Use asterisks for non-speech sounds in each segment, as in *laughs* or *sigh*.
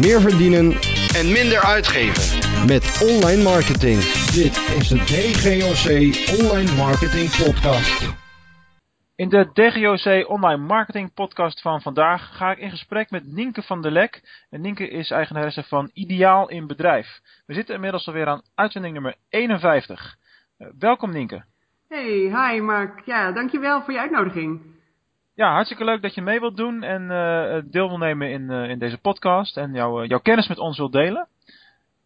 meer verdienen en minder uitgeven. met online marketing. Dit is de DGOC Online Marketing Podcast. In de DGOC Online Marketing Podcast van vandaag ga ik in gesprek met Nienke van der Lek. En Nienke is eigenaresse van Ideaal in Bedrijf. We zitten inmiddels alweer aan uitzending nummer 51. Uh, welkom Nienke. Hey, hi Mark. Ja, dankjewel voor je uitnodiging. Ja, hartstikke leuk dat je mee wilt doen en uh, deel wil nemen in, uh, in deze podcast en jou, jouw kennis met ons wilt delen.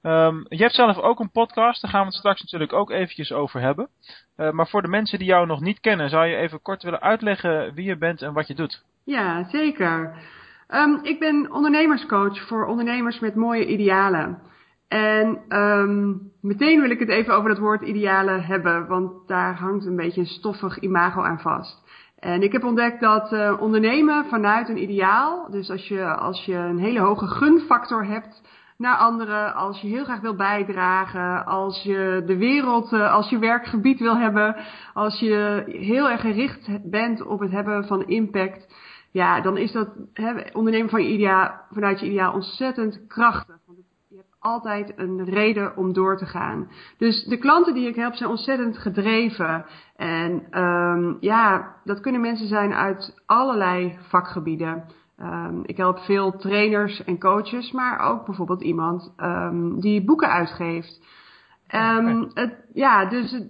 Um, je hebt zelf ook een podcast, daar gaan we het straks natuurlijk ook eventjes over hebben. Maar voor de mensen die jou nog niet kennen, zou je even kort willen uitleggen wie je bent en wat je doet? Ja, zeker. Um, ik ben ondernemerscoach voor ondernemers met mooie idealen. En um, meteen wil ik het even over dat woord idealen hebben, want daar hangt een beetje een stoffig imago aan vast. En ik heb ontdekt dat uh, ondernemen vanuit een ideaal, dus als je, als je een hele hoge gunfactor hebt naar anderen, als je heel graag wil bijdragen, als je de wereld uh, als je werkgebied wil hebben, als je heel erg gericht bent op het hebben van impact, ja, dan is dat ondernemen van je ideaal, vanuit je ideaal ontzettend krachtig. Altijd een reden om door te gaan. Dus de klanten die ik help zijn ontzettend gedreven. En um, ja, dat kunnen mensen zijn uit allerlei vakgebieden. Um, ik help veel trainers en coaches, maar ook bijvoorbeeld iemand um, die boeken uitgeeft. Het, ja, dus het,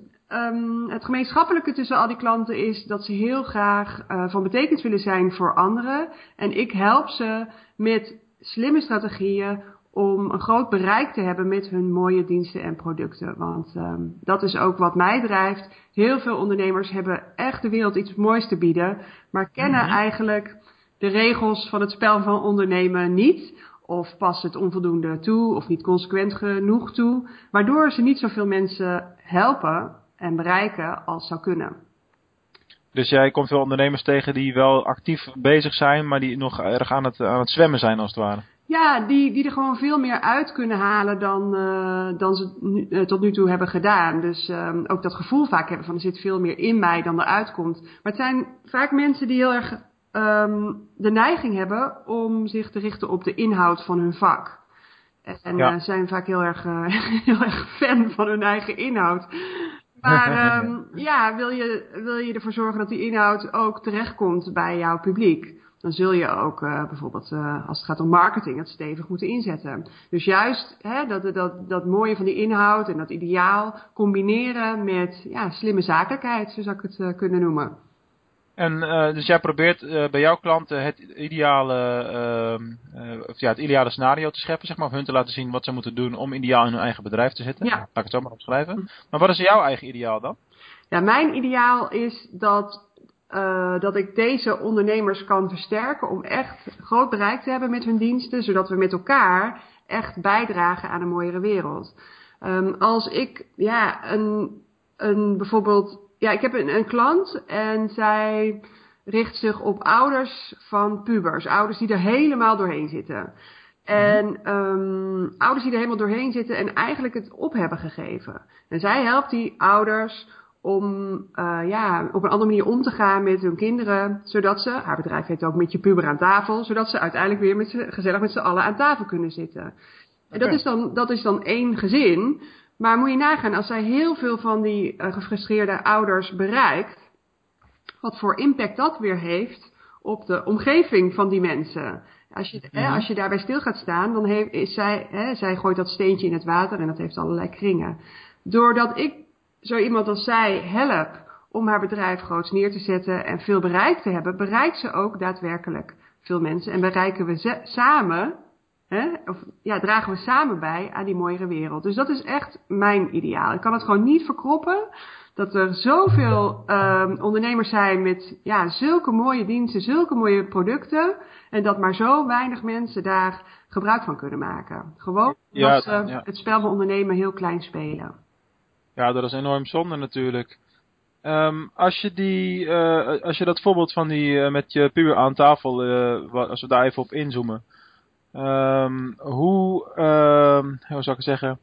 het gemeenschappelijke tussen al die klanten is dat ze heel graag uh, van betekenis willen zijn voor anderen. En ik help ze met slimme strategieën om een groot bereik te hebben met hun mooie diensten en producten. Want um, dat is ook wat mij drijft. Heel veel ondernemers hebben echt de wereld iets moois te bieden, maar kennen mm-hmm. eigenlijk de regels van het spel van ondernemen niet. Of passen het onvoldoende toe of niet consequent genoeg toe. Waardoor ze niet zoveel mensen helpen en bereiken als zou kunnen. Dus jij komt veel ondernemers tegen die wel actief bezig zijn, maar die nog erg aan het, aan het zwemmen zijn als het ware. Ja, die, die er gewoon veel meer uit kunnen halen dan, uh, dan ze nu, uh, tot nu toe hebben gedaan. Dus um, ook dat gevoel vaak hebben van er zit veel meer in mij dan eruit komt. Maar het zijn vaak mensen die heel erg um, de neiging hebben om zich te richten op de inhoud van hun vak. En ja. uh, zijn vaak heel erg, *laughs* heel erg fan van hun eigen inhoud. Maar um, *laughs* ja, wil je, wil je ervoor zorgen dat die inhoud ook terechtkomt bij jouw publiek? Dan zul je ook uh, bijvoorbeeld uh, als het gaat om marketing het stevig moeten inzetten. Dus juist hè, dat, dat, dat mooie van die inhoud en dat ideaal combineren met ja, slimme zakelijkheid, zo zou ik het uh, kunnen noemen. En dus jij probeert bij jouw klanten het ideale, uh, of ja, het ideale scenario te scheppen, zeg maar, of hun te laten zien wat ze moeten doen om ideaal in hun eigen bedrijf te zitten. Ja. Laat ik het zo maar opschrijven. Maar wat is jouw eigen ideaal dan? Ja, mijn ideaal is dat, dat ik deze ondernemers kan versterken om echt groot bereik te hebben met hun diensten, zodat we met elkaar echt bijdragen aan een mooiere wereld. Um, als ik ja, een, een bijvoorbeeld ja, ik heb een, een klant en zij richt zich op ouders van pubers. Ouders die er helemaal doorheen zitten. En um, ouders die er helemaal doorheen zitten en eigenlijk het op hebben gegeven. En zij helpt die ouders om uh, ja, op een andere manier om te gaan met hun kinderen. Zodat ze, haar bedrijf heet ook met je puber aan tafel. Zodat ze uiteindelijk weer met gezellig met z'n allen aan tafel kunnen zitten. En dat is dan, dat is dan één gezin. Maar moet je nagaan, als zij heel veel van die uh, gefrustreerde ouders bereikt, wat voor impact dat weer heeft op de omgeving van die mensen. Als je, hè, als je daarbij stil gaat staan, dan heeft, is zij, hè, zij gooit dat steentje in het water en dat heeft allerlei kringen. Doordat ik zo iemand als zij help om haar bedrijf groots neer te zetten en veel bereik te hebben, bereikt ze ook daadwerkelijk veel mensen. En bereiken we samen Hè? Of ja, dragen we samen bij aan die mooiere wereld. Dus dat is echt mijn ideaal. Ik kan het gewoon niet verkroppen dat er zoveel um, ondernemers zijn met ja, zulke mooie diensten, zulke mooie producten. En dat maar zo weinig mensen daar gebruik van kunnen maken. Gewoon ja, als ze ja. het spel van ondernemen heel klein spelen. Ja, dat is enorm zonde natuurlijk. Um, als je die, uh, als je dat voorbeeld van die uh, met je puur aan tafel, uh, als we daar even op inzoomen. Um, hoe, um, hoe zou ik zeggen?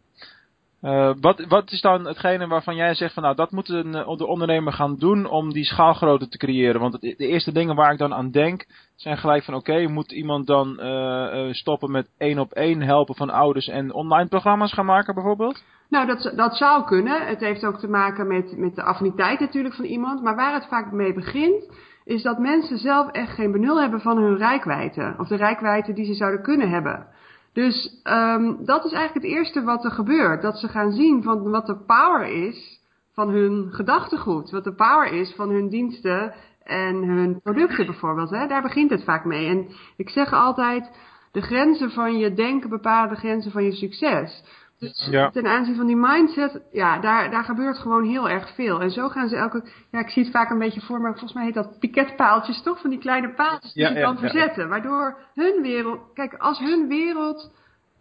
Uh, wat, wat is dan hetgene waarvan jij zegt van nou dat moet een, de ondernemer gaan doen om die schaalgrootte te creëren? Want de eerste dingen waar ik dan aan denk zijn gelijk van oké, moet iemand dan uh, stoppen met één op één helpen van ouders en online programma's gaan maken bijvoorbeeld? Nou, dat, dat zou kunnen. Het heeft ook te maken met, met de affiniteit natuurlijk van iemand. Maar waar het vaak mee begint, is dat mensen zelf echt geen benul hebben van hun rijkwijde. Of de rijkwijde die ze zouden kunnen hebben. Dus um, dat is eigenlijk het eerste wat er gebeurt. Dat ze gaan zien van wat de power is van hun gedachtegoed. Wat de power is van hun diensten en hun producten bijvoorbeeld. Hè. Daar begint het vaak mee. En ik zeg altijd, de grenzen van je denken bepalen de grenzen van je succes. Dus ja. ten aanzien van die mindset, ja, daar, daar gebeurt gewoon heel erg veel. En zo gaan ze elke, ja, ik zie het vaak een beetje voor me, volgens mij heet dat piketpaaltjes toch? Van die kleine paaltjes die je kan verzetten. Waardoor hun wereld, kijk, als hun wereld,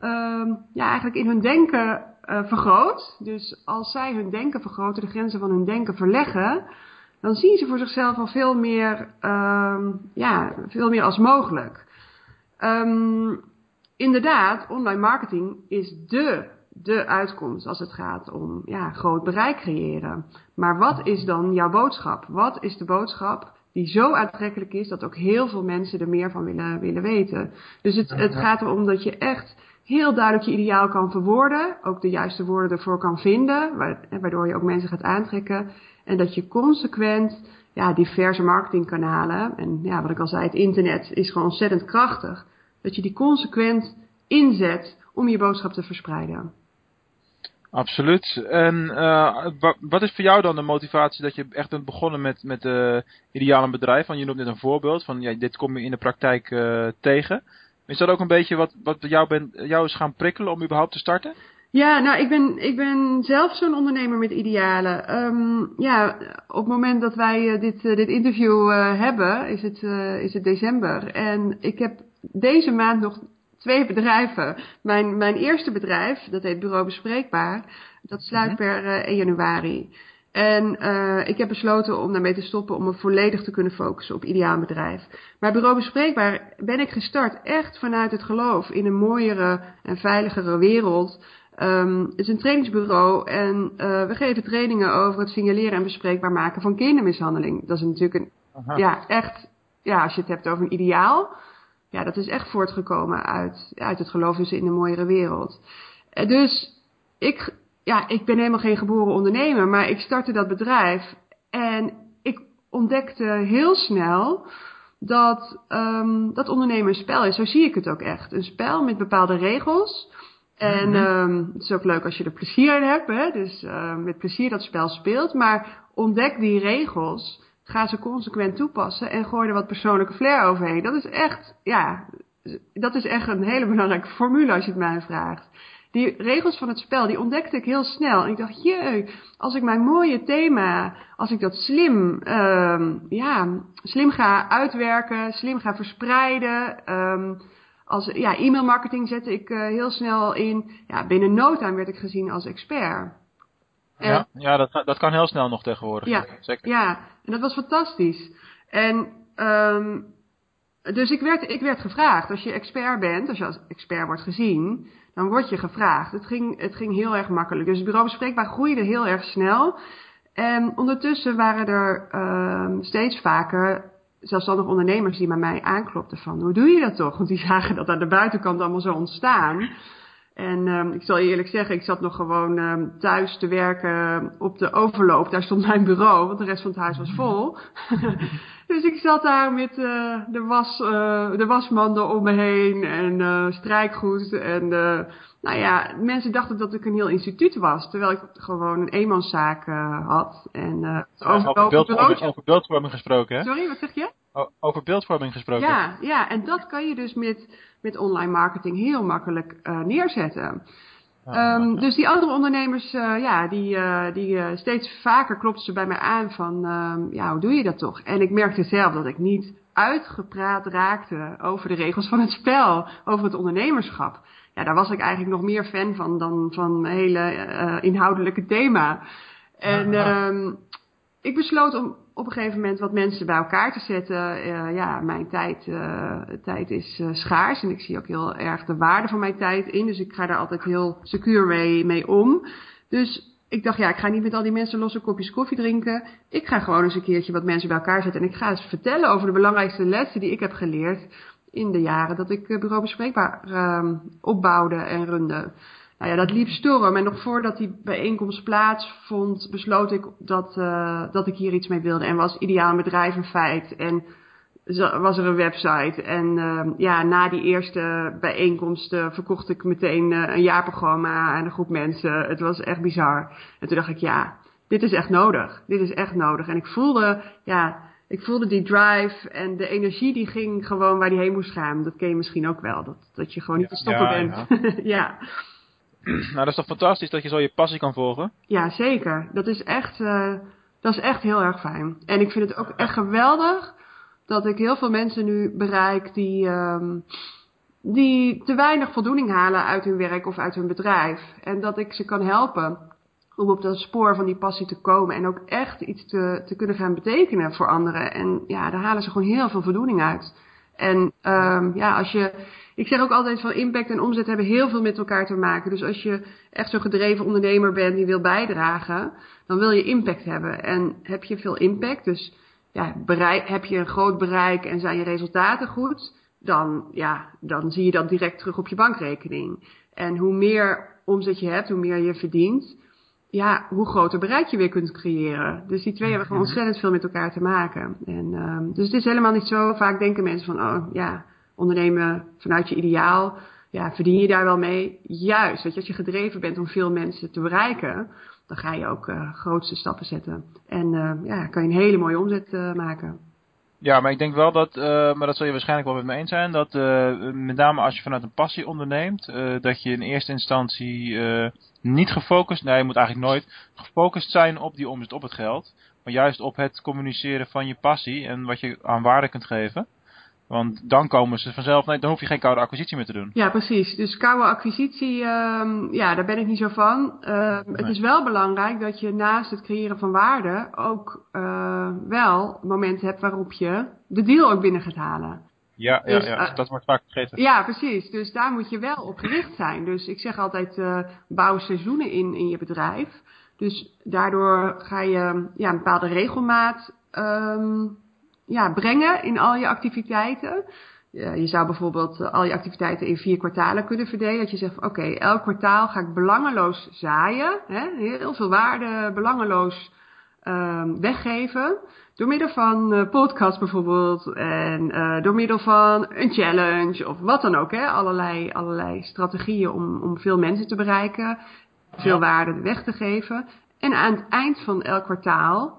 um, ja, eigenlijk in hun denken uh, vergroot. Dus als zij hun denken vergroten, de grenzen van hun denken verleggen, dan zien ze voor zichzelf al veel meer, um, ja, veel meer als mogelijk. Um, inderdaad, online marketing is de de uitkomst als het gaat om ja, groot bereik creëren. Maar wat is dan jouw boodschap? Wat is de boodschap die zo aantrekkelijk is dat ook heel veel mensen er meer van willen, willen weten? Dus het, het gaat erom dat je echt heel duidelijk je ideaal kan verwoorden, ook de juiste woorden ervoor kan vinden, waardoor je ook mensen gaat aantrekken. En dat je consequent ja, diverse marketingkanalen, en ja, wat ik al zei, het internet is gewoon ontzettend krachtig, dat je die consequent inzet om je boodschap te verspreiden. Absoluut. En uh, wat is voor jou dan de motivatie dat je echt bent begonnen met, met uh, ideale bedrijf? Want je noemt net een voorbeeld van ja, dit kom je in de praktijk uh, tegen. Is dat ook een beetje wat, wat jou, ben, jou is gaan prikkelen om überhaupt te starten? Ja, nou, ik ben, ik ben zelf zo'n ondernemer met idealen. Um, ja, op het moment dat wij dit, dit interview hebben, is het, is het december. En ik heb deze maand nog twee bedrijven. Mijn, mijn eerste bedrijf, dat heet Bureau Bespreekbaar, dat sluit mhm. per uh, 1 januari. En uh, ik heb besloten om daarmee te stoppen om me volledig te kunnen focussen op ideaal bedrijf. Maar Bureau Bespreekbaar ben ik gestart echt vanuit het geloof in een mooiere en veiligere wereld. Um, het is een trainingsbureau en uh, we geven trainingen over het signaleren en bespreekbaar maken van kindermishandeling. Dat is natuurlijk een, ja, echt, ja, als je het hebt over een ideaal ja, dat is echt voortgekomen uit, uit het geloof dus in een mooiere wereld. Eh, dus ik, ja, ik ben helemaal geen geboren ondernemer, maar ik startte dat bedrijf en ik ontdekte heel snel dat, um, dat ondernemen een spel is. Zo zie ik het ook echt. Een spel met bepaalde regels. En mm um, het is ook leuk als je er plezier in hebt, hè? dus uh, met plezier dat spel speelt. Maar ontdek die regels Ga ze consequent toepassen en gooi er wat persoonlijke flair overheen. Dat is echt, ja, dat is echt een hele belangrijke formule als je het mij vraagt. Die regels van het spel, die ontdekte ik heel snel. En ik dacht, jee, als ik mijn mooie thema, als ik dat slim, um, ja, slim ga uitwerken, slim ga verspreiden. Um, als ja, e-mailmarketing zette ik uh, heel snel in. Ja, binnen no time werd ik gezien als expert. Ja, ja dat, dat kan heel snel nog tegenwoordig. Ja, Zeker. ja en dat was fantastisch. En um, dus ik werd, ik werd gevraagd, als je expert bent, als je als expert wordt gezien, dan word je gevraagd. Het ging, het ging heel erg makkelijk. Dus het bureau bespreekbaar groeide heel erg snel. En ondertussen waren er um, steeds vaker zelfstandig ondernemers die bij mij aanklopten van, hoe doe je dat toch? Want die zagen dat aan de buitenkant allemaal zo ontstaan. En um, ik zal je eerlijk zeggen, ik zat nog gewoon um, thuis te werken op de overloop. Daar stond mijn bureau, want de rest van het huis was vol. *laughs* dus ik zat daar met uh, de, was, uh, de wasmanden om me heen en uh, strijkgoed. En nou ja, mensen dachten dat ik een heel instituut was. Terwijl ik gewoon een eenmanszaak had. En, over, over, beeldvorming, over beeldvorming gesproken, hè? Sorry, wat zeg je? over beeldvorming gesproken. Ja, ja, en dat kan je dus met met online marketing heel makkelijk uh, neerzetten. Um, dus die andere ondernemers, uh, ja, die, uh, die steeds vaker klopten ze bij mij aan van, uh, ja, hoe doe je dat toch? En ik merkte zelf dat ik niet uitgepraat raakte over de regels van het spel, over het ondernemerschap. Ja, daar was ik eigenlijk nog meer fan van dan van hele inhoudelijke thema. En, um, *laughs* ik besloot om op een gegeven moment wat mensen bij elkaar te zetten. Uh, ja, mijn tijd, uh, tijd is uh, schaars en ik zie ook heel erg de waarde van mijn tijd in. Dus ik ga daar altijd heel secuur mee, om. Dus ik dacht, ja, ik ga niet met al die mensen losse kopjes koffie drinken. Ik ga gewoon eens een keertje wat mensen bij elkaar zetten. En ik ga eens vertellen over de belangrijkste lessen die ik heb geleerd in de jaren dat ik bureau bespreekbaar uh, opbouwde en runde. Nou ja, dat liep storm. En nog voordat die bijeenkomst plaatsvond, besloot ik dat, uh, dat ik hier iets mee wilde. En was ideaal bedrijf een feit. En was er een website. En uh, ja, na die eerste bijeenkomst uh, verkocht ik meteen uh, een jaarprogramma aan een groep mensen. Het was echt bizar. En toen dacht ik, ja, dit is echt nodig. Dit is echt nodig. En ik voelde, ja, ik voelde die drive en de energie die ging gewoon waar die heen moest gaan. Dat ken je misschien ook wel. Dat, dat je gewoon niet te stoppen ja, bent. Ja. *laughs* ja. *clears throat* Nou, dat is toch fantastisch dat je zo je passie kan volgen? Ja, zeker. Dat is echt, uh, dat is echt heel erg fijn. En ik vind het ook echt geweldig dat ik heel veel mensen nu bereik die, um, die te weinig voldoening halen uit hun werk of uit hun bedrijf. En dat ik ze kan helpen om op dat spoor van die passie te komen en ook echt iets te, te kunnen gaan betekenen voor anderen. En ja, daar halen ze gewoon heel veel voldoening uit. En um, ja, als je, ik zeg ook altijd van impact en omzet hebben heel veel met elkaar te maken. Dus als je echt zo'n gedreven ondernemer bent die wil bijdragen, dan wil je impact hebben. En heb je veel impact, dus ja, bereik, heb je een groot bereik en zijn je resultaten goed, dan, ja, dan zie je dat direct terug op je bankrekening. En hoe meer omzet je hebt, hoe meer je verdient, ja, hoe groter bereik je weer kunt creëren. Dus die twee hebben gewoon ontzettend veel met elkaar te maken. En, um, dus het is helemaal niet zo. Vaak denken mensen van, oh ja, ondernemen vanuit je ideaal. Ja, verdien je daar wel mee? Juist, weet je, als je gedreven bent om veel mensen te bereiken, dan ga je ook uh, grootste stappen zetten. En uh, ja, kan je een hele mooie omzet uh, maken. Ja, maar ik denk wel dat, uh, maar dat zul je waarschijnlijk wel met me eens zijn, dat uh, met name als je vanuit een passie onderneemt, uh, dat je in eerste instantie niet gefocust, nee je moet eigenlijk nooit gefocust zijn op die omzet, op het geld, maar juist op het communiceren van je passie en wat je aan waarde kunt geven. Want dan komen ze vanzelf, nee, dan hoef je geen koude acquisitie meer te doen. Ja, precies. Dus koude acquisitie, um, ja, daar ben ik niet zo van. Uh, nee. Het is wel belangrijk dat je naast het creëren van waarde ook uh, wel momenten hebt waarop je de deal ook binnen gaat halen. Ja, dus, ja, ja. Uh, dat wordt vaak vergeten. Ja, precies. Dus daar moet je wel op gericht zijn. Dus ik zeg altijd, uh, bouw seizoenen in in je bedrijf. Dus daardoor ga je ja, een bepaalde regelmaat um, ja, brengen in al je activiteiten. Je zou bijvoorbeeld uh, al je activiteiten in vier kwartalen kunnen verdelen. Dat je zegt, oké, okay, elk kwartaal ga ik belangeloos zaaien. Hè, heel veel waarde belangeloos uh, weggeven. Door middel van uh, podcast bijvoorbeeld. En uh, door middel van een challenge of wat dan ook. Hè, allerlei, allerlei strategieën om, om veel mensen te bereiken. Veel waarde weg te geven. En aan het eind van elk kwartaal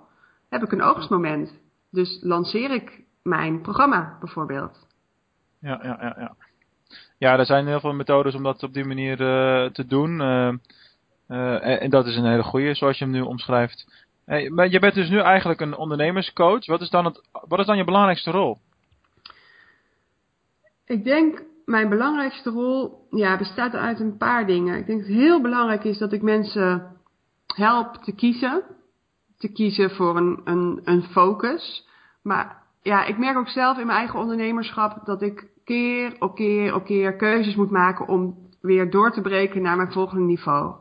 heb ik een oogstmoment. Dus lanceer ik mijn programma bijvoorbeeld. Ja, ja, ja, ja. Ja, er zijn heel veel methodes om dat op die manier uh, te doen. Uh, uh, en, en, dat is een hele goede, zoals je hem nu omschrijft. Hey, maar je bent dus nu eigenlijk een ondernemerscoach. Wat is dan, het, wat is dan je belangrijkste rol? Ik denk, mijn belangrijkste rol ja, bestaat uit een paar dingen. Ik denk dat het heel belangrijk is dat ik mensen help te kiezen te kiezen voor een, een, een focus. Maar ja, ik merk ook zelf in mijn eigen ondernemerschap dat ik keer op keer op keer keuzes moet maken om weer door te breken naar mijn volgende niveau.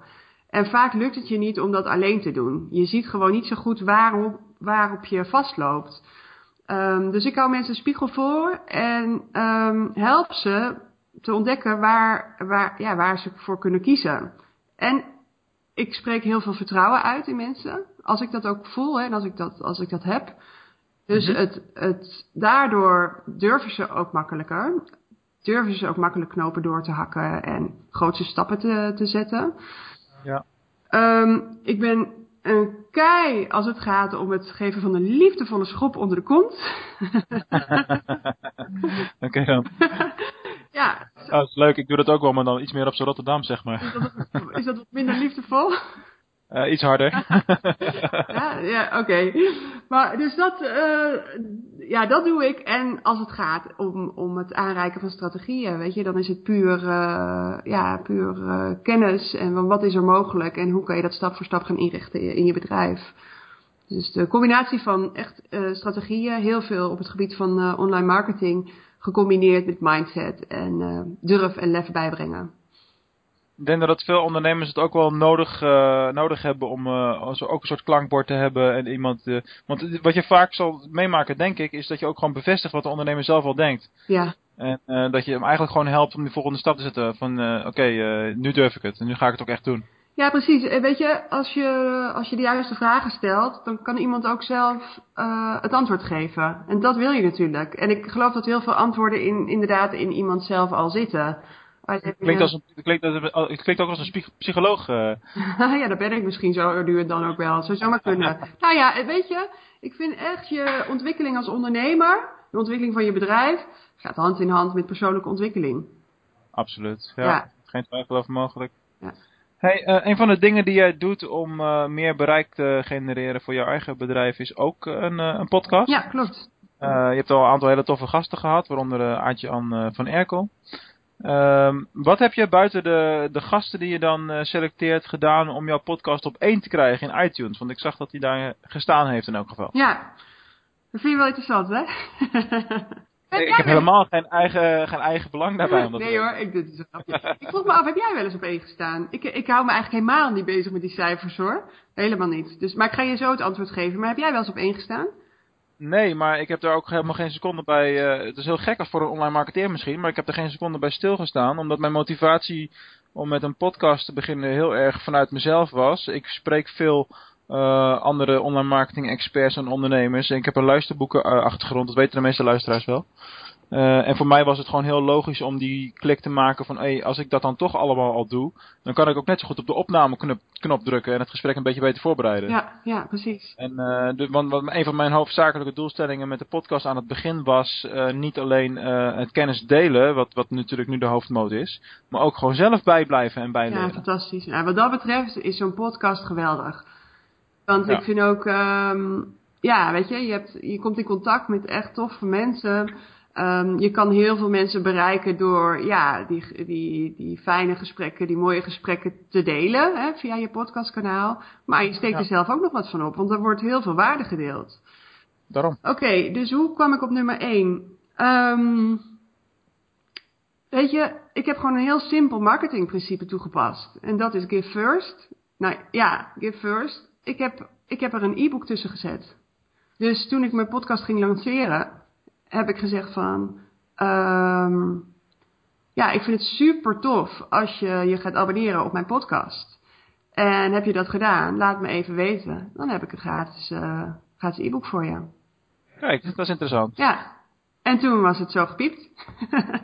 En vaak lukt het je niet om dat alleen te doen. Je ziet gewoon niet zo goed waarop, waarop je vastloopt. Um, dus ik hou mensen een spiegel voor en um, help ze te ontdekken waar, waar, ja, waar ze voor kunnen kiezen. En ik spreek heel veel vertrouwen uit in mensen als ik dat ook voel hè, en als ik dat, als ik dat heb. Dus mm -hmm. het, het, daardoor durven ze ook makkelijker. Durven ze ook makkelijk knopen door te hakken en grootste stappen te, te zetten. Ja. Um, ik ben een kei als het gaat om het geven van een liefdevolle schop onder de kont. *laughs* Oké dan. *laughs* ja. Oh, dat is leuk. Ik doe dat ook wel, maar dan iets meer op z'n Rotterdam, zeg maar. Is dat, is dat wat minder liefdevol? *laughs* Uh, iets harder. *laughs* ja, ja oké. Maar dus dat, uh, ja, dat doe ik. En als het gaat om, om het aanreiken van strategieën, weet je, dan is het puur, uh, ja, puur kennis en wat is er mogelijk en hoe kan je dat stap voor stap gaan inrichten in je bedrijf. Dus de combinatie van echt strategieën, heel veel op het gebied van online marketing, gecombineerd met mindset en durf en lef bijbrengen. Ik denk dat veel ondernemers het ook wel nodig, nodig hebben om ook een soort klankbord te hebben en iemand. want wat je vaak zal meemaken, denk ik, is dat je ook gewoon bevestigt wat de ondernemer zelf al denkt. Ja. En dat je hem eigenlijk gewoon helpt om die volgende stap te zetten. Van oké, nu durf ik het en nu ga ik het ook echt doen. Ja, precies. Weet je, als je, als je de juiste vragen stelt, dan kan iemand ook zelf uh, het antwoord geven. En dat wil je natuurlijk. En ik geloof dat heel veel antwoorden in, inderdaad in iemand zelf al zitten. Het klinkt, als een, het, klinkt, het klinkt ook als een psycholoog. Uh. *laughs* ja, dat ben ik misschien zo en dan ook wel. Zou zomaar *laughs* kunnen. nou ja, weet je, ik vind echt je ontwikkeling als ondernemer, de ontwikkeling van je bedrijf, gaat hand in hand met persoonlijke ontwikkeling. Absoluut, ja. ja. Geen twijfel over mogelijk. Ja. Hey, uh, een van de dingen die jij doet om uh, meer bereik te genereren voor jouw eigen bedrijf is ook een, een podcast. Ja, klopt. je hebt al een aantal hele toffe gasten gehad, waaronder Aartje-Ann van Erkel. Um, wat heb je buiten de, de gasten die je dan selecteert gedaan om jouw podcast op één te krijgen in iTunes? Want ik zag dat hij daar gestaan heeft in elk geval. Ja, dat vind je wel interessant, hè? *laughs* ik heb helemaal geen eigen, geen eigen belang daarbij. Omdat nee hoor, ik, dit is een ik vroeg me af, heb jij wel eens op één gestaan? Ik, ik hou me eigenlijk helemaal niet bezig met die cijfers hoor. Helemaal niet. Dus, maar ik ga je zo het antwoord geven. Maar heb jij wel eens op één gestaan? Nee, maar ik heb er ook helemaal geen seconde bij... Uh, het is heel gek als voor een online marketeer misschien, maar ik heb er geen seconde bij stilgestaan. Omdat mijn motivatie om met een podcast te beginnen heel erg vanuit mezelf was. Ik spreek veel uh, andere online marketing experts en ondernemers. En ik heb een luisterboeken uh, achtergrond, dat weten de meeste luisteraars wel. Uh, en voor mij was het gewoon heel logisch om die klik te maken van, hey, als ik dat dan toch allemaal al doe, dan kan ik ook net zo goed op de opname knop drukken en het gesprek een beetje beter voorbereiden. Ja, ja, precies. En uh, de, want, want een van mijn hoofdzakelijke doelstellingen met de podcast aan het begin was uh, niet alleen het kennis delen, wat, wat natuurlijk nu de hoofdmoot is, maar ook gewoon zelf bijblijven en bijleren. Ja, fantastisch. Wat dat betreft is zo'n podcast geweldig. Want ik vind ook, um, ja, weet je, je, hebt, je komt in contact met echt toffe mensen. Um, je kan heel veel mensen bereiken door ja, die, die, die fijne gesprekken, die mooie gesprekken te delen hè, via je podcastkanaal. Maar je steekt er zelf ook nog wat van op, want er wordt heel veel waarde gedeeld. Daarom. Oké, okay, dus hoe kwam ik op nummer 1? Um, weet je, ik heb gewoon een heel simpel marketingprincipe toegepast. En dat is give first. Nou ja, give first ik heb, ik heb er een e-book tussen gezet. Dus toen ik mijn podcast ging lanceren, heb ik gezegd van, um, ja, ik vind het super tof als je je gaat abonneren op mijn podcast. En heb je dat gedaan, laat me even weten. Dan heb ik een gratis, uh, gratis e-book voor je. Kijk, dat is interessant. Ja. En toen was het zo gepiept. *laughs*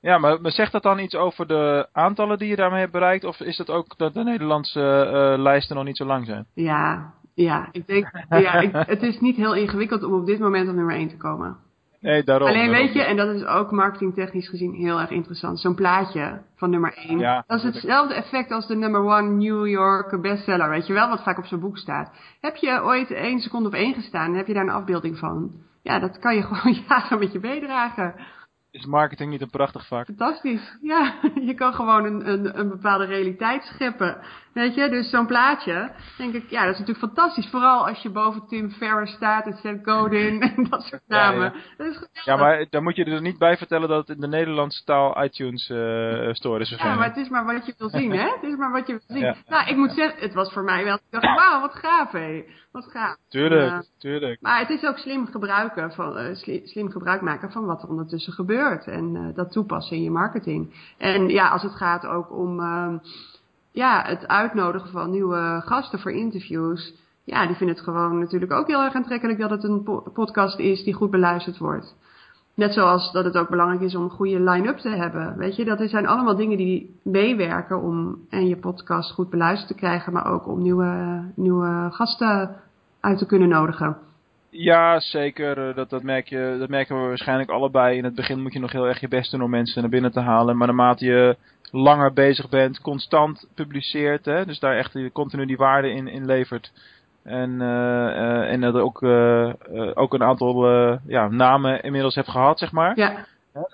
Ja, maar, zegt dat dan iets over de aantallen die je daarmee hebt bereikt? Of is het ook dat de Nederlandse uh, lijsten nog niet zo lang zijn? Ja, ja ik denk, ja, ik, het is niet heel ingewikkeld om op dit moment op nummer 1 te komen. Nee, daarom. Alleen daarom. weet je, en dat is ook marketingtechnisch gezien heel erg interessant. Zo'n plaatje van nummer 1. Ja, dat is hetzelfde effect als de number 1 New York bestseller. Weet je wel, wat vaak op zo'n boek staat. Heb je ooit één seconde op één gestaan en heb je daar een afbeelding van? Ja, dat kan je *laughs* gewoon jaren met je meedragen. Is marketing niet een prachtig vak? Fantastisch. Ja, *laughs* je kan gewoon een, een, een bepaalde realiteit scheppen. Weet je, dus zo'n plaatje, denk ik, ja, dat is natuurlijk fantastisch. Vooral als je boven Tim Ferriss staat en Seth Godin *laughs* en dat soort namen. Ja, ja. Dat is ja, maar dan moet je er niet bij vertellen dat het in de Nederlandse taal iTunes uh, store is. Ja, maar het is maar wat je wil zien, *laughs* hè? Het is maar wat je wil zien. Ja. Nou, ik moet zeggen, het was voor mij wel, ik dacht, wauw, wat gaaf, hé. Wat gaaf. Tuurlijk, uh, tuurlijk. Maar het is ook slim gebruiken van, uh, slim, slim gebruik maken van wat er ondertussen gebeurt. En dat toepassen in je marketing. En ja, als het gaat ook om ehm, ja, het uitnodigen van nieuwe gasten voor interviews. Ja, die vinden het gewoon natuurlijk ook heel erg aantrekkelijk dat het een po podcast is die goed beluisterd wordt. Net zoals dat het ook belangrijk is om een goede line-up te hebben. Weet je, dat zijn allemaal dingen die meewerken om en je podcast goed beluisterd te krijgen, maar ook om nieuwe, nieuwe gasten uit te kunnen nodigen. Ja, zeker. Dat, dat, merk je, dat merken we waarschijnlijk allebei. In het begin moet je nog heel erg je best doen om mensen naar binnen te halen. Maar naarmate je langer bezig bent, constant publiceert, hè, dus daar echt continu die waarde in, in levert. En, uh, en dat ook, uh, ook een aantal ja, namen inmiddels hebt gehad, zeg maar. Ja.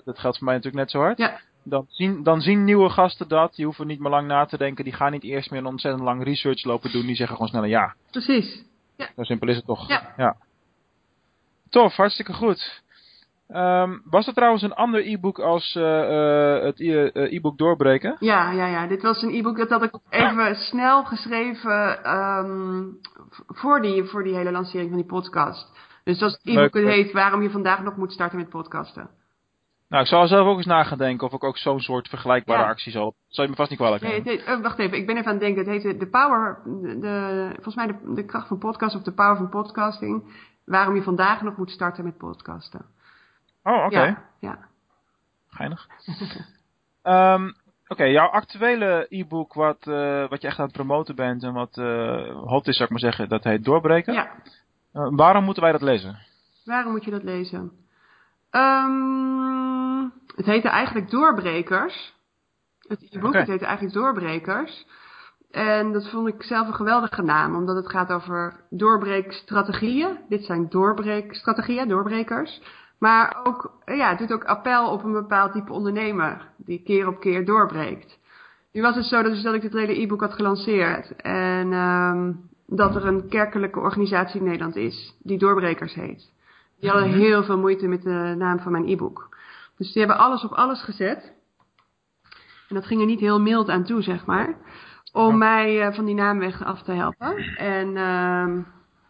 Dat geldt voor mij natuurlijk net zo hard. Ja. Dan zien, dan zien nieuwe gasten dat. Die hoeven niet meer lang na te denken. Die gaan niet eerst meer een ontzettend lang research lopen doen. Die zeggen gewoon sneller ja. Precies. Ja. Zo simpel is het toch? Ja. Tof, hartstikke goed. Ehm, was er trouwens een ander e-book als eh, eh, het eh, e-book doorbreken? Ja, ja, ja. Dit was een e-book dat had ik even *laughs* snel geschreven v- voor, die, voor die hele lancering van die podcast. Dus dat e-book het heet Waarom je vandaag nog moet starten met podcasten. Nou, ik zal er zelf ook eens na gaan denken of ik ook zo'n soort vergelijkbare Ja. actie zal. Zal je me vast niet kwalijk Nee, nemen? heet- oh, wacht even, ik ben even aan het denken. Het heet de Power, de, de- volgens mij de, de kracht van podcast of de Power van podcasting. Waarom je vandaag nog moet starten met podcasten. Oh, oké. Ja, ja. Geinig. *laughs* Ehm, Oké, jouw actuele e-book wat, eh, wat je echt aan het promoten bent en wat eh hot is, zou ik maar zeggen, dat heet Doorbreken. ja. Eh, waarom moeten wij dat lezen? Waarom moet je dat lezen? Ehm, het heette eigenlijk Doorbrekers. Het e-book, het heette eigenlijk Doorbrekers. En dat vond ik zelf een geweldige naam, omdat het gaat over doorbreekstrategieën. Dit zijn doorbreekstrategieën, doorbrekers. Maar ook, ja, het doet ook appel op een bepaald type ondernemer, die keer op keer doorbreekt. Nu was het zo dat, dus dat ik dit hele e-book had gelanceerd. En ehm, dat er een kerkelijke organisatie in Nederland is, die Doorbrekers heet. Die hadden Mhm. heel veel moeite met de naam van mijn e-book. Dus die hebben alles op alles gezet. En dat ging er niet heel mild aan toe, zeg maar. Om mij eh, van die naam weg af te helpen. En ehm,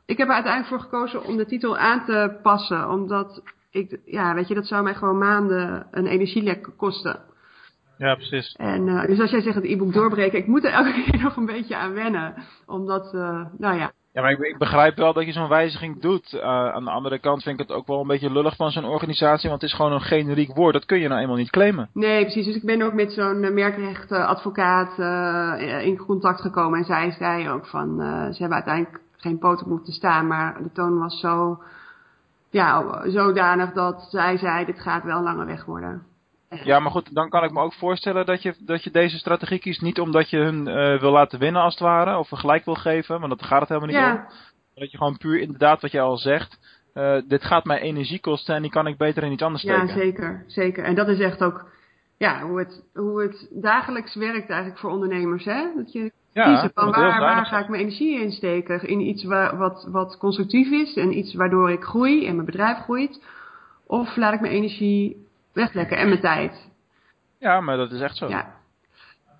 ik heb er uiteindelijk voor gekozen om de titel aan te passen. Omdat ik, ja, weet je, dat zou mij gewoon maanden een energielek kosten. Ja, precies. En eh, dus als jij zegt het e-book doorbreken, ik moet er elke *laughs* keer nog een beetje aan wennen. Omdat, eh, nou ja, Ja, maar ik, ik begrijp wel dat je zo'n wijziging doet. Eh, aan de andere kant vind ik het ook wel een beetje lullig van zo'n organisatie, want het is gewoon een generiek woord. Dat kun je nou eenmaal niet claimen. Nee, precies. Dus ik ben ook met zo'n merkrechtadvocaat uh, in contact gekomen. En zij zei ook van, uh, ze hebben uiteindelijk geen poten moeten staan. Maar de toon was zo, ja, zodanig dat zij zei, dit gaat wel een lange weg worden. Ja, maar goed, dan kan ik me ook voorstellen dat je, dat je deze strategie kiest. Niet omdat je hun uh, wil laten winnen als het ware, of een gelijk wil geven, want dat gaat het helemaal niet ja. om. Dat je gewoon puur inderdaad, wat je al zegt, uh, dit gaat mij energie kosten en die kan ik beter in iets anders steken. Ja, zeker, zeker. En dat is echt ook ja, hoe, het, hoe het dagelijks werkt eigenlijk voor ondernemers. Hè? Dat je kiezen van waar, waar ga ik mijn energie in steken? In iets waar, wat, wat constructief is en iets waardoor ik groei en mijn bedrijf groeit. Of laat ik mijn energie weglekken en mijn tijd. Ja, maar dat is echt zo. Ja.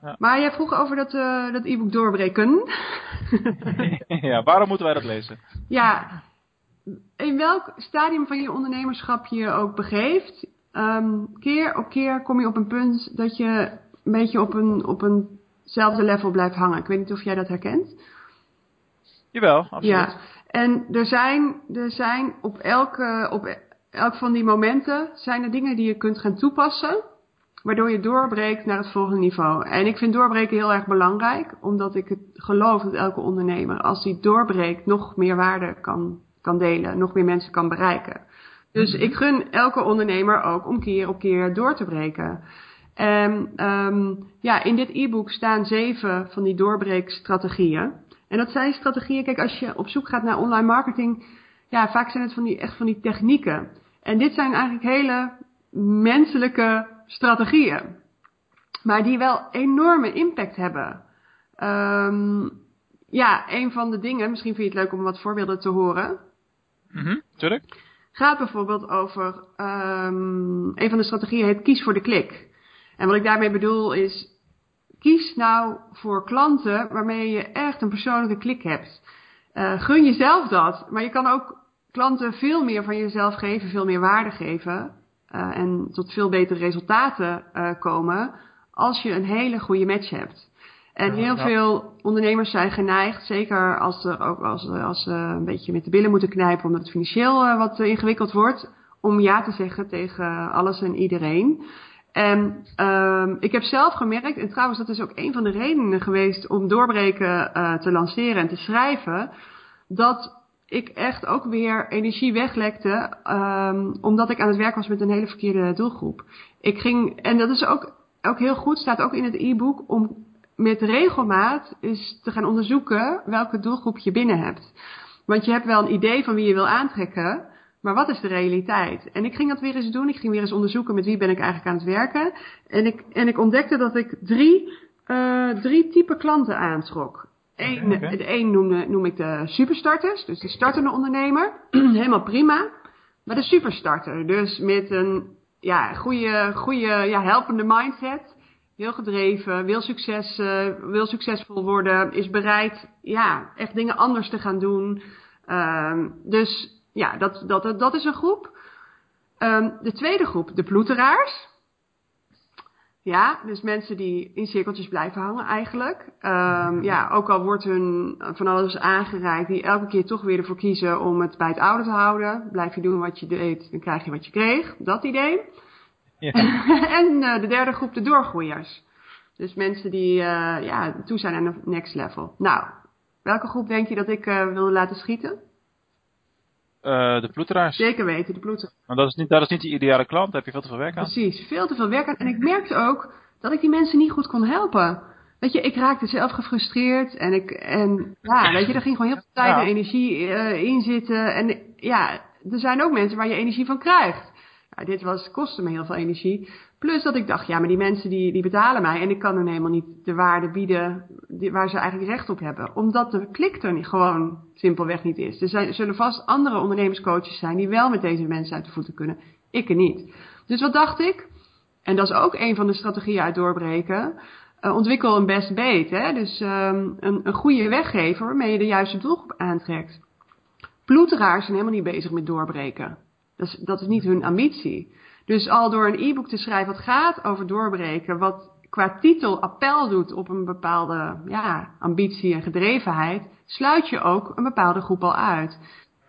ja. Maar jij vroeg over dat, uh, dat e-book doorbreken. *laughs* ja, waarom moeten wij dat lezen? Ja, in welk stadium van je ondernemerschap je je ook begeeft, um, keer op keer kom je op een punt dat je een beetje op, een, op eenzelfde level blijft hangen. Ik weet niet of jij dat herkent. Jawel, absoluut. Ja, en er zijn, er zijn op, elke, op elk van die momenten zijn er dingen die je kunt gaan toepassen, waardoor je doorbreekt naar het volgende niveau. En ik vind doorbreken heel erg belangrijk, omdat ik het geloof dat elke ondernemer, als die doorbreekt, nog meer waarde kan, kan delen, nog meer mensen kan bereiken. Dus ik gun elke ondernemer ook om keer op keer door te breken. En um, ja, in dit e-book staan zeven van die doorbreekstrategieën. En dat zijn strategieën, kijk, als je op zoek gaat naar online marketing, ja, vaak zijn het van die, echt van die technieken. En dit zijn eigenlijk hele menselijke strategieën. Maar die wel enorme impact hebben. Um, ja, een van de dingen, misschien vind je het leuk om wat voorbeelden te horen. Mm -hmm, tuurlijk. Gaat bijvoorbeeld over, um, een van de strategieën heet kies voor de klik. En wat ik daarmee bedoel is, kies nou voor klanten waarmee je echt een persoonlijke klik hebt. Uh, gun jezelf dat, maar je kan ook klanten veel meer van jezelf geven, veel meer waarde geven uh, en tot veel betere resultaten uh, komen als je een hele goede match hebt. En heel ja. veel ondernemers zijn geneigd, zeker als ze, ook als, als ze een beetje met de billen moeten knijpen omdat het financieel wat ingewikkeld wordt, om ja te zeggen tegen alles en iedereen. En um, ik heb zelf gemerkt, en trouwens dat is ook een van de redenen geweest om doorbreken uh, te lanceren en te schrijven, dat ik echt ook weer energie weglekte, um, omdat ik aan het werk was met een hele verkeerde doelgroep. Ik ging, en dat is ook, ook heel goed, staat ook in het e-book, om met regelmaat eens te gaan onderzoeken welke doelgroep je binnen hebt. Want je hebt wel een idee van wie je wil aantrekken, maar wat is de realiteit? En ik ging dat weer eens doen. Ik ging weer eens onderzoeken met wie ben ik eigenlijk aan het werken. En ik, en ik ontdekte dat ik drie, uh, drie type klanten aantrok. Eén. De een noemde, noem ik de superstarters, dus de startende ondernemer. *clears throat* Helemaal prima. Maar de superstarter, dus met een ja, goede, goede ja, helpende mindset. Heel gedreven, wil, succes, eh, wil succesvol worden, is bereid ja, echt dingen anders te gaan doen. Ehm, dus ja, dat, dat, dat is een groep. Ehm, de tweede groep, de ploeteraars. Ja, dus mensen die in cirkeltjes blijven hangen eigenlijk. Ehm, ja, ook al wordt hun van alles aangereikt, die elke keer toch weer ervoor kiezen om het bij het oude te houden. Blijf je doen wat je deed, dan krijg je wat je kreeg. Dat idee. Ja. *laughs* en eh, de derde groep, de doorgroeiers. Dus mensen die eh, ja, toe zijn aan de next level. Nou, welke groep denk je dat ik eh, wilde laten schieten? Eh, de ploeteraars. Zeker weten, de ploeten. Maar dat is, niet, dat is niet de ideale klant, daar heb je veel te veel werk aan. Precies, veel te veel werk aan. En ik merkte ook dat ik die mensen niet goed kon helpen. Weet je, ik raakte zelf gefrustreerd en ik, en ja, weet je, er ging gewoon heel veel tijd Ja. en energie eh, in zitten. En ja, er zijn ook mensen waar je energie van krijgt. Ja, dit was, kostte me heel veel energie. Plus dat ik dacht, ja, maar die mensen die, die betalen mij en ik kan hun helemaal niet de waarde bieden die, waar ze eigenlijk recht op hebben. Omdat de klik er niet, gewoon simpelweg niet is. Er zijn, zullen vast andere ondernemerscoaches zijn die wel met deze mensen uit de voeten kunnen. Ik er niet. Dus wat dacht ik? En dat is ook een van de strategieën uit doorbreken. Eh, ontwikkel een best beet. Hè? Dus ehm, een, een goede weggever waarmee je de juiste doelgroep aantrekt. Ploeteraars zijn helemaal niet bezig met doorbreken. Dat is, dat is niet hun ambitie. Dus al door een e-book te schrijven wat gaat over doorbreken, wat qua titel appel doet op een bepaalde ja, ambitie en gedrevenheid, sluit je ook een bepaalde groep al uit.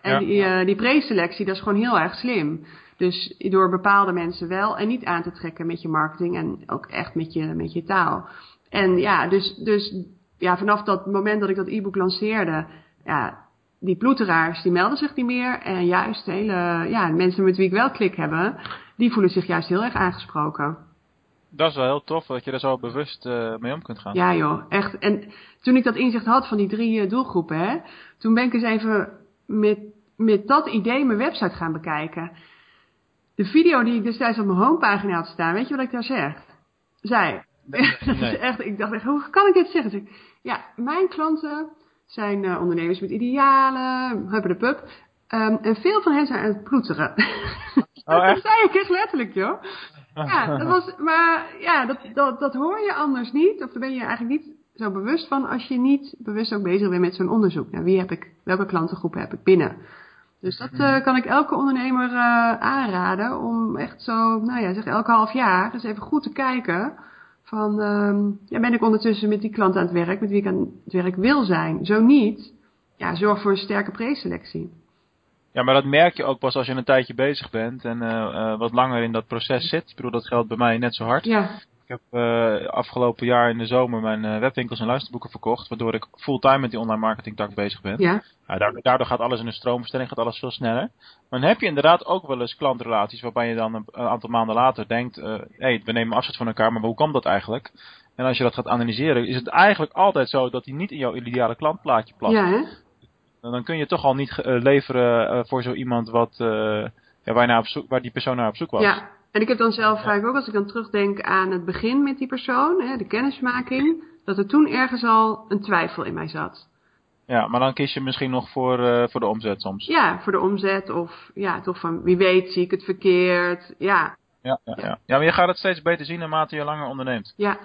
En Ja. die, eh, die preselectie, dat is gewoon heel erg slim. Dus door bepaalde mensen wel en niet aan te trekken met je marketing en ook echt met je, met je taal. En ja, dus, dus ja, vanaf dat moment dat ik dat e-book lanceerde, ja, die ploeteraars die melden zich niet meer. En juist hele, ja, mensen met wie ik wel klik hebben, die voelen zich juist heel erg aangesproken. Dat is wel heel tof dat je daar zo bewust eh, mee om kunt gaan. Ja joh, echt. En toen ik dat inzicht had van die drie eh, doelgroepen, hè, toen ben ik eens even met, met dat idee mijn website gaan bekijken. De video die ik destijds op mijn homepagina had staan, weet je wat ik daar zeg? Is Nee. *laughs* echt, ik dacht echt, hoe kan ik dit zeggen? Dus ik, ja, mijn klanten zijn eh, ondernemers met idealen, hupperdepub. Um, en veel van hen zijn aan het ploeteren. *laughs* Oh, dat zei ik echt letterlijk, joh. Ja, dat was, maar ja, dat, dat, dat hoor je anders niet. Of daar ben je eigenlijk niet zo bewust van als je niet bewust ook bezig bent met zo'n onderzoek. Nou, wie heb ik, welke klantengroepen heb ik binnen? Dus dat eh, kan ik elke ondernemer eh, aanraden om echt zo, nou ja, zeg elke half jaar eens even goed te kijken. Van, ehm, ja, ben ik ondertussen met die klant aan het werk, met wie ik aan het werk wil zijn? Zo niet, ja, zorg voor een sterke preselectie. Ja, maar dat merk je ook pas als je een tijdje bezig bent en eh, eh, wat langer in dat proces zit. Ik bedoel, dat geldt bij mij net zo hard. Ja, Ik heb eh, afgelopen jaar in de zomer mijn webwinkels en luisterboeken verkocht, waardoor ik fulltime met die online marketing tak bezig ben. ja, Ja, daardoor, daardoor gaat alles in een stroomversnelling, gaat alles veel sneller. Maar dan heb je inderdaad ook wel eens klantrelaties waarbij je dan een, een aantal maanden later denkt, hé, hey, we nemen afstand van elkaar, maar hoe komt dat eigenlijk? En als je dat gaat analyseren, is het eigenlijk altijd zo dat die niet in jouw ideale klantplaatje past. ja, hè? Dan kun je toch al niet eh, leveren eh, voor zo iemand wat, eh, ja, waar, je naar op zoek, waar die persoon naar op zoek was. Ja, en ik heb dan zelf vaak ook, als ik dan terugdenk aan het begin met die persoon, hè, de kennismaking, dat er toen ergens al een twijfel in mij zat. Ja, maar dan kies je misschien nog voor, voor de omzet soms. Ja, voor de omzet of ja, toch van wie weet zie ik het verkeerd. Ja, Ja, ja, ja. ja, maar je gaat het steeds beter zien naarmate je langer onderneemt. ja,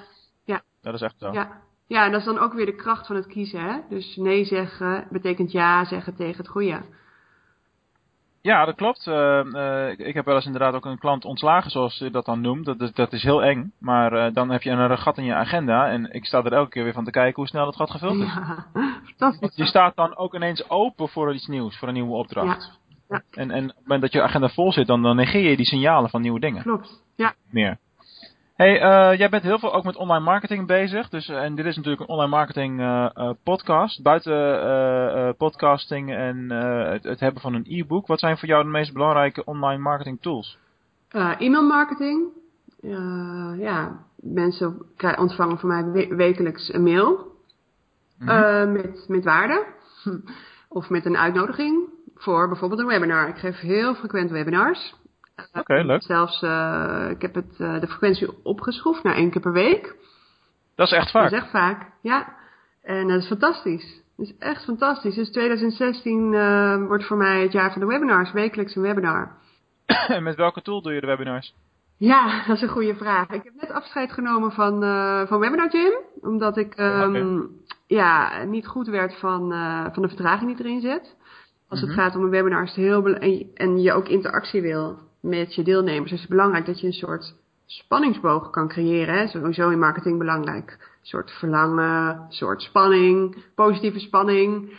Dat is echt zo. ja. Ja, en dat is dan ook weer de kracht van het kiezen. Hè? Dus nee zeggen betekent ja zeggen tegen het goede. Ja, dat klopt. Eh, eh, ik- heb wel eens inderdaad ook een klant ontslagen, zoals je dat dan noemt. Dat, is- dat is heel eng. Maar eh, dan heb je een gat in je agenda. En ik sta er elke keer weer van te kijken hoe snel het gat gevuld is. Ja, *laughs* fantastisch. Je staat dan ook ineens open voor iets nieuws, voor een nieuwe opdracht. Ja, En, en op het moment dat je agenda vol zit, dan, dan negeer je die signalen van nieuwe dingen klopt. Ja, meer. Hey, eh, jij bent heel veel ook met online marketing bezig. Dus, eh, en dit is natuurlijk een online marketing eh, podcast. Buiten podcasting en het, het hebben van een e-book. Wat zijn voor jou de meest belangrijke online marketing tools? E-mailmarketing. Eh, ja, mensen ontvangen van mij we- wekelijks een mail. Mhm. Met, met waarde. *laughs* Of met een uitnodiging voor bijvoorbeeld een webinar. Ik geef heel frequent webinars. Oké, leuk. Zelfs, eh, ik heb het, eh, de frequentie opgeschroefd naar één keer per week. Dat is echt vaak. Dat is echt vaak, ja. En dat is fantastisch. Dat is echt fantastisch. Dus 2016 uh, wordt voor mij het jaar van de webinars, wekelijks een webinar. *coughs* En met welke tool doe je de webinars? Ja, *laughs* dat is een goede vraag. Ik heb net afscheid genomen van, uh, van Webinar Gym. Omdat ik um, okay. ja, niet goed werd van, uh, van de vertraging die erin zit. Als het mm -hmm. gaat om een webinar is het heel en, en je ook interactie wil met je deelnemers, is het belangrijk dat je een soort spanningsboog kan creëren. Hè? Sowieso in marketing belangrijk. Een soort verlangen, een soort spanning, positieve spanning.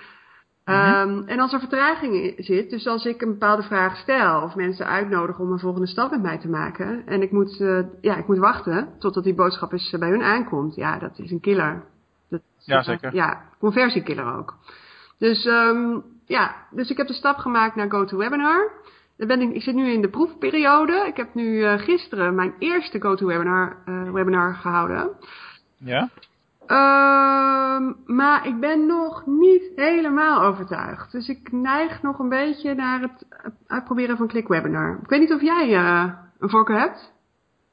-hmm. um, en als er vertraging zit, dus als ik een bepaalde vraag stel of mensen uitnodig om een volgende stap met mij te maken en ik moet, uh, ja, ik moet wachten totdat die boodschap eens bij hun aankomt, ja, dat is een killer. Dat, ja, zeker. Ja, conversiekiller ook. Dus, um, ja, dus ik heb de stap gemaakt naar GoToWebinar. Dan ben ik, ik zit nu in de proefperiode. Ik heb nu uh, gisteren mijn eerste GoToWebinar uh, webinar gehouden. Ja? Um, maar ik ben nog niet helemaal overtuigd. Dus ik neig nog een beetje naar het uitproberen van ClickWebinar. Ik weet niet of jij uh, een voorkeur hebt?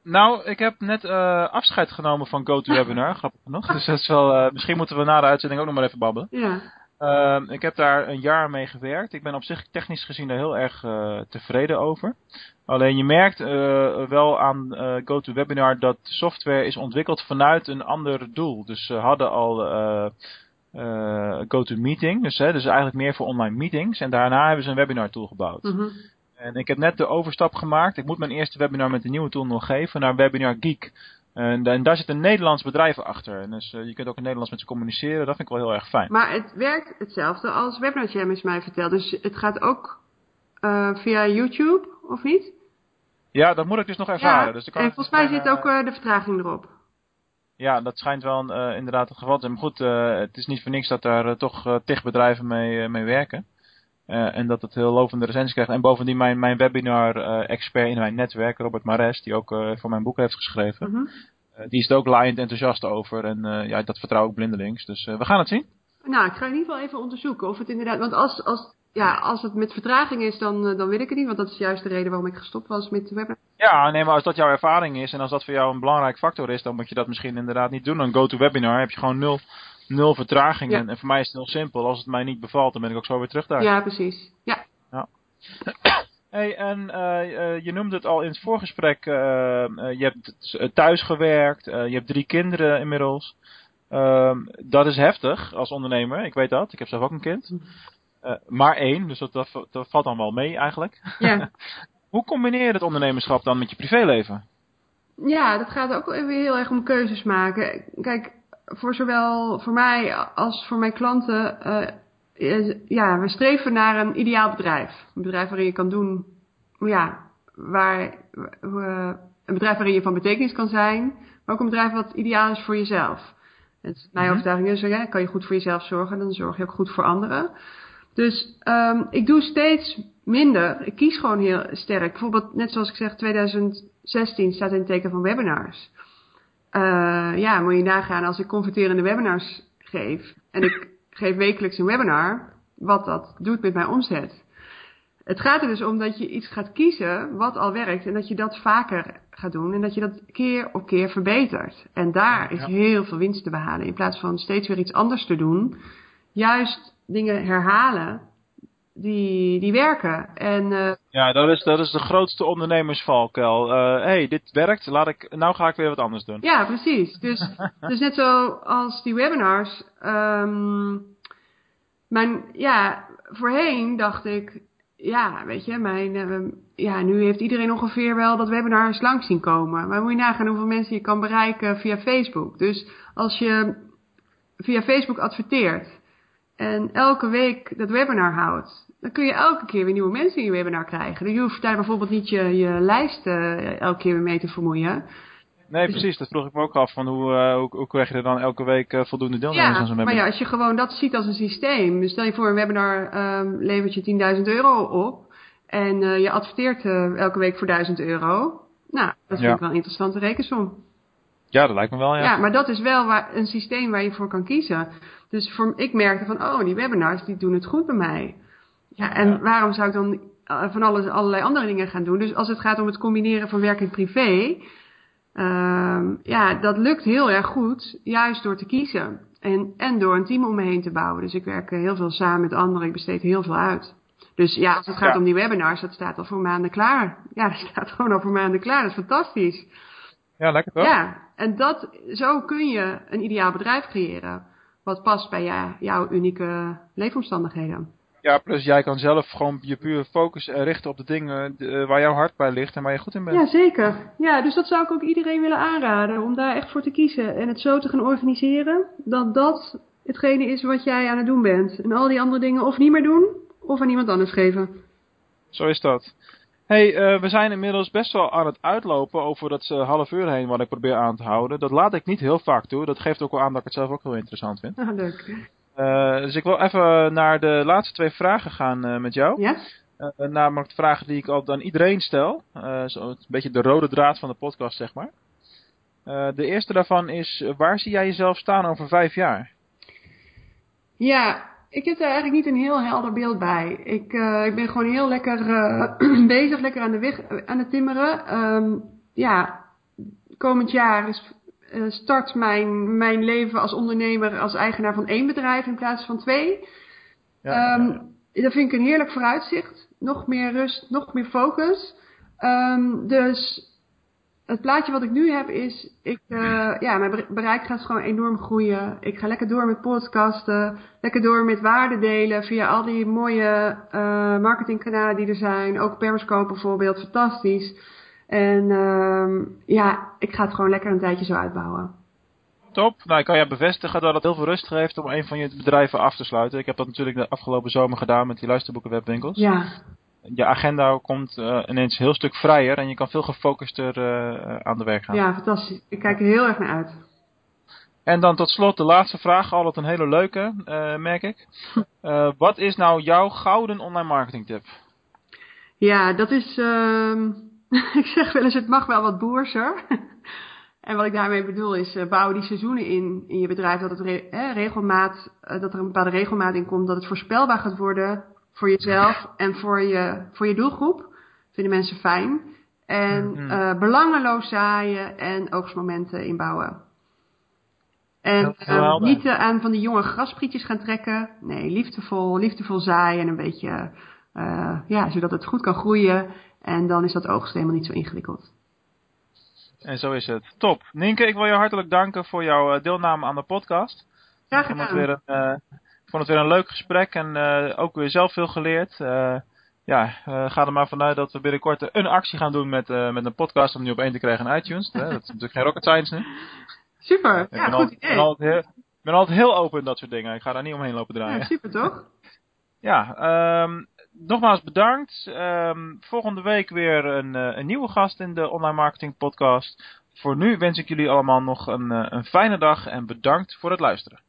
Nou, ik heb net afscheid genomen van GoToWebinar, *laughs* grappig genoeg. Dus dat is wel, misschien moeten we na de uitzending ook nog maar even babbelen. Ja. Uh, ik heb daar een jaar mee gewerkt. Ik ben op zich technisch gezien daar heel erg uh, tevreden over. Alleen je merkt uh, wel aan GoToWebinar dat software is ontwikkeld vanuit een ander doel. Dus ze hadden al GoToMeeting, dus, hè, dus eigenlijk meer voor online meetings. En daarna hebben ze een webinar tool gebouwd. Mm -hmm. En ik heb net de overstap gemaakt. Ik moet mijn eerste webinar met de nieuwe tool nog geven naar Webinar Geek. En, en, daar zit een Nederlands bedrijf achter. En dus uh, je kunt ook in Nederlands met ze communiceren. Dat vind ik wel heel erg fijn. Maar het werkt hetzelfde als Jam is mij verteld. Dus het gaat ook uh, via YouTube, of niet? Ja, dat moet ik dus nog ervaren. Ja, dus en volgens mij zit ook uh, de vertraging erop. Ja, dat schijnt wel inderdaad het geval te zijn. Maar goed, het is niet voor niks dat daar toch tig bedrijven mee, mee werken. Uh, en dat het heel lovende recensies krijgt. En bovendien mijn, mijn webinar-expert in mijn netwerk, Robert Mares, die ook uh, voor mijn boek heeft geschreven. -hmm. uh, die is er ook laaiend enthousiast over. En ja, dat vertrouw ik blindelings. Dus we gaan het zien. Nou, ik ga in ieder geval even onderzoeken of het inderdaad... Want als, als, ja, als het met vertraging is, dan, dan wil ik het niet. Want dat is juist de reden waarom ik gestopt was met de webinar. Ja, nee, maar als dat jouw ervaring is en als dat voor jou een belangrijk factor is, dan moet je dat misschien inderdaad niet doen. Dan go-to-webinar heb je gewoon nul nul vertraging. Ja. En, en, voor mij is het heel simpel. Als het mij niet bevalt, dan ben ik ook zo weer terug daar. Ja, precies. Ja. ja. *coughs* hey, en uh, uh, je noemde het al in het voorgesprek. Uh, je hebt thuis gewerkt. je hebt drie kinderen inmiddels. Ehm, dat is heftig als ondernemer. Ik weet dat. Ik heb zelf ook een kind. maar één. Dus dat, dat, dat, valt dan wel mee eigenlijk. Ja. *laughs* Hoe combineer je het ondernemerschap dan met je privéleven? Ja, dat gaat ook weer heel erg om keuzes maken. Kijk, voor zowel voor mij als voor mijn klanten, uh, ja, we streven naar een ideaal bedrijf. Een bedrijf waarin je kan doen, ja, waar, uh, een bedrijf waarin je van betekenis kan zijn, maar ook een bedrijf wat ideaal is voor jezelf. Het, mijn mm -hmm. overtuiging is, ja, kan je goed voor jezelf zorgen, dan zorg je ook goed voor anderen. Dus um, ik doe steeds minder. Ik kies gewoon heel sterk. Bijvoorbeeld, net zoals ik zeg, 2016 staat in het teken van webinars. Uh, ja, moet je nagaan als ik converterende webinars geef en ik geef wekelijks een webinar, wat dat doet met mijn omzet. Het gaat er dus om dat je iets gaat kiezen wat al werkt en dat je dat vaker gaat doen en dat je dat keer op keer verbetert. En daar is ja. heel veel winst te behalen in plaats van steeds weer iets anders te doen. Juist dingen herhalen die, die werken. En, uh, ja, dat is, dat is de grootste ondernemersvalkuil. Hé, uh, hey, dit werkt, laat ik, nou ga ik weer wat anders doen. Ja, precies. Dus, *laughs* dus net zoals die webinars. Um, mijn, ja, voorheen dacht ik, ja, weet je, mijn, uh, ja, nu heeft iedereen ongeveer wel dat webinars langs zien komen. Maar moet je nagaan hoeveel mensen je kan bereiken via Facebook. Dus als je via Facebook adverteert en elke week dat webinar houdt, dan kun je elke keer weer nieuwe mensen in je webinar krijgen. Dus je hoeft daar bijvoorbeeld niet je, je lijst uh, elke keer weer mee te vermoeien. Nee, dus precies. Dat vroeg ik me ook af. Van hoe, uh, hoe, hoe krijg je er dan elke week uh, voldoende deelnemers ja, aan zo'n webinar? maar ja, als je gewoon dat ziet als een systeem. Dus stel je voor een webinar um, levert je 10.000 euro op. En je adverteert elke week voor 1000 euro. Nou, dat vind ja. ik wel een interessante rekensom. Ja, dat lijkt me wel, ja. Ja, maar dat is wel waar, een systeem waar je voor kan kiezen. Dus voor, ik merkte van, oh, die webinars, die doen het goed bij mij. Ja, en ja. waarom zou ik dan van alles, allerlei andere dingen gaan doen? Dus als het gaat om het combineren van werk en privé, uh, ja, dat lukt heel erg goed, juist door te kiezen. En, en door een team om me heen te bouwen. Dus ik werk eh, heel veel samen met anderen. Ik besteed heel veel uit. Dus ja, als het gaat Ja. om die webinars, dat staat al voor maanden klaar. Ja, dat staat gewoon al voor maanden klaar. Dat is fantastisch. Ja, lekker toch? Ja, en dat, zo kun je een ideaal bedrijf creëren. Wat past bij jouw unieke leefomstandigheden. Ja, plus jij kan zelf gewoon je puur focus eh, richten op de dingen eh, waar jouw hart bij ligt en waar je goed in bent. Ja, zeker. Ja, dus dat zou ik ook iedereen willen aanraden. Om daar echt voor te kiezen. En het zo te gaan organiseren. Dat dat hetgene is wat jij aan het doen bent. En al die andere dingen of niet meer doen. Of aan iemand anders geven. Zo is dat. hey, eh, we zijn inmiddels best wel aan het uitlopen over dat eh, half uur heen wat ik probeer aan te houden. Dat laat ik niet heel vaak toe. Dat geeft ook wel aan dat ik het zelf ook heel interessant vind. Ah, leuk. Eh, dus ik wil even naar de laatste twee vragen gaan eh, met jou. Ja? Eh, namelijk de vragen die ik altijd aan iedereen stel. Zo een beetje de rode draad van de podcast, zeg maar. De eerste daarvan is, waar zie jij jezelf staan over vijf jaar? Ja, ik heb daar eigenlijk niet een heel helder beeld bij. Ik, ik ben gewoon heel lekker *clears throat* bezig, lekker aan de weg, aan het timmeren. Ehm, ja, komend jaar is, start mijn, mijn leven als ondernemer, als eigenaar van één bedrijf in plaats van twee. Ehm, dat vind ik een heerlijk vooruitzicht. Nog meer rust, nog meer focus. Ehm, dus het plaatje wat ik nu heb is, ik, eh, ja, mijn bere- bereik gaat gewoon enorm groeien. Ik ga lekker door met podcasten, lekker door met waarde delen via al die mooie eh, marketingkanalen die er zijn. Ook Periscope bijvoorbeeld, fantastisch. En ehm, ja, ik ga het gewoon lekker een tijdje zo uitbouwen. Top. Nou, ik kan je bevestigen dat het heel veel rust geeft om een van je bedrijven af te sluiten. Ik heb dat natuurlijk de afgelopen zomer gedaan met die luisterboekenwebwinkels. Ja, Je agenda komt eh, ineens een heel stuk vrijer en je kan veel gefocuster eh, aan de werk gaan. ja, fantastisch. Ik kijk er heel erg naar uit. En dan tot slot de laatste vraag, altijd een hele leuke, eh, merk ik. *laughs* Eh, wat is nou jouw gouden online marketing tip? Ja, dat is. ehm *laughs* ik zeg wel eens, het mag wel wat boerser. *laughs* en wat ik daarmee bedoel is, eh, bouw die seizoenen in in je bedrijf. Dat, het re- eh, regelmaat, eh, dat er een bepaalde regelmaat in komt. Dat het voorspelbaar gaat worden voor jezelf en voor je, voor je doelgroep. Vinden mensen fijn. En eh, belangeloos zaaien en oogstmomenten inbouwen. En eh, helder. niet aan van die jonge grasprietjes gaan trekken. Nee, liefdevol, liefdevol zaaien en een beetje, eh, ja, zodat het goed kan groeien. En dan is dat oogst helemaal niet zo ingewikkeld. En zo is het. Top. Nienke, ik wil je hartelijk danken voor jouw eh, deelname aan de podcast. Graag Ik vond het gedaan. weer een, eh, vond het weer een leuk gesprek en ook weer zelf veel geleerd. Eh, ja, ga er maar vanuit dat we binnenkort een actie gaan doen met, met een podcast om die op één te krijgen in iTunes. Dat is natuurlijk geen rocket science nu. Super, Ik ja, ben, goed altijd, idee. ben, altijd heel, ben altijd heel open in dat soort dingen. Ik ga daar niet omheen lopen draaien. Ja, super toch? Ja, ehm, nogmaals bedankt. Ehm, volgende week weer een, eh, een, nieuwe gast in de Online Marketing Podcast. Voor nu wens ik jullie allemaal nog een, eh, een fijne dag en bedankt voor het luisteren.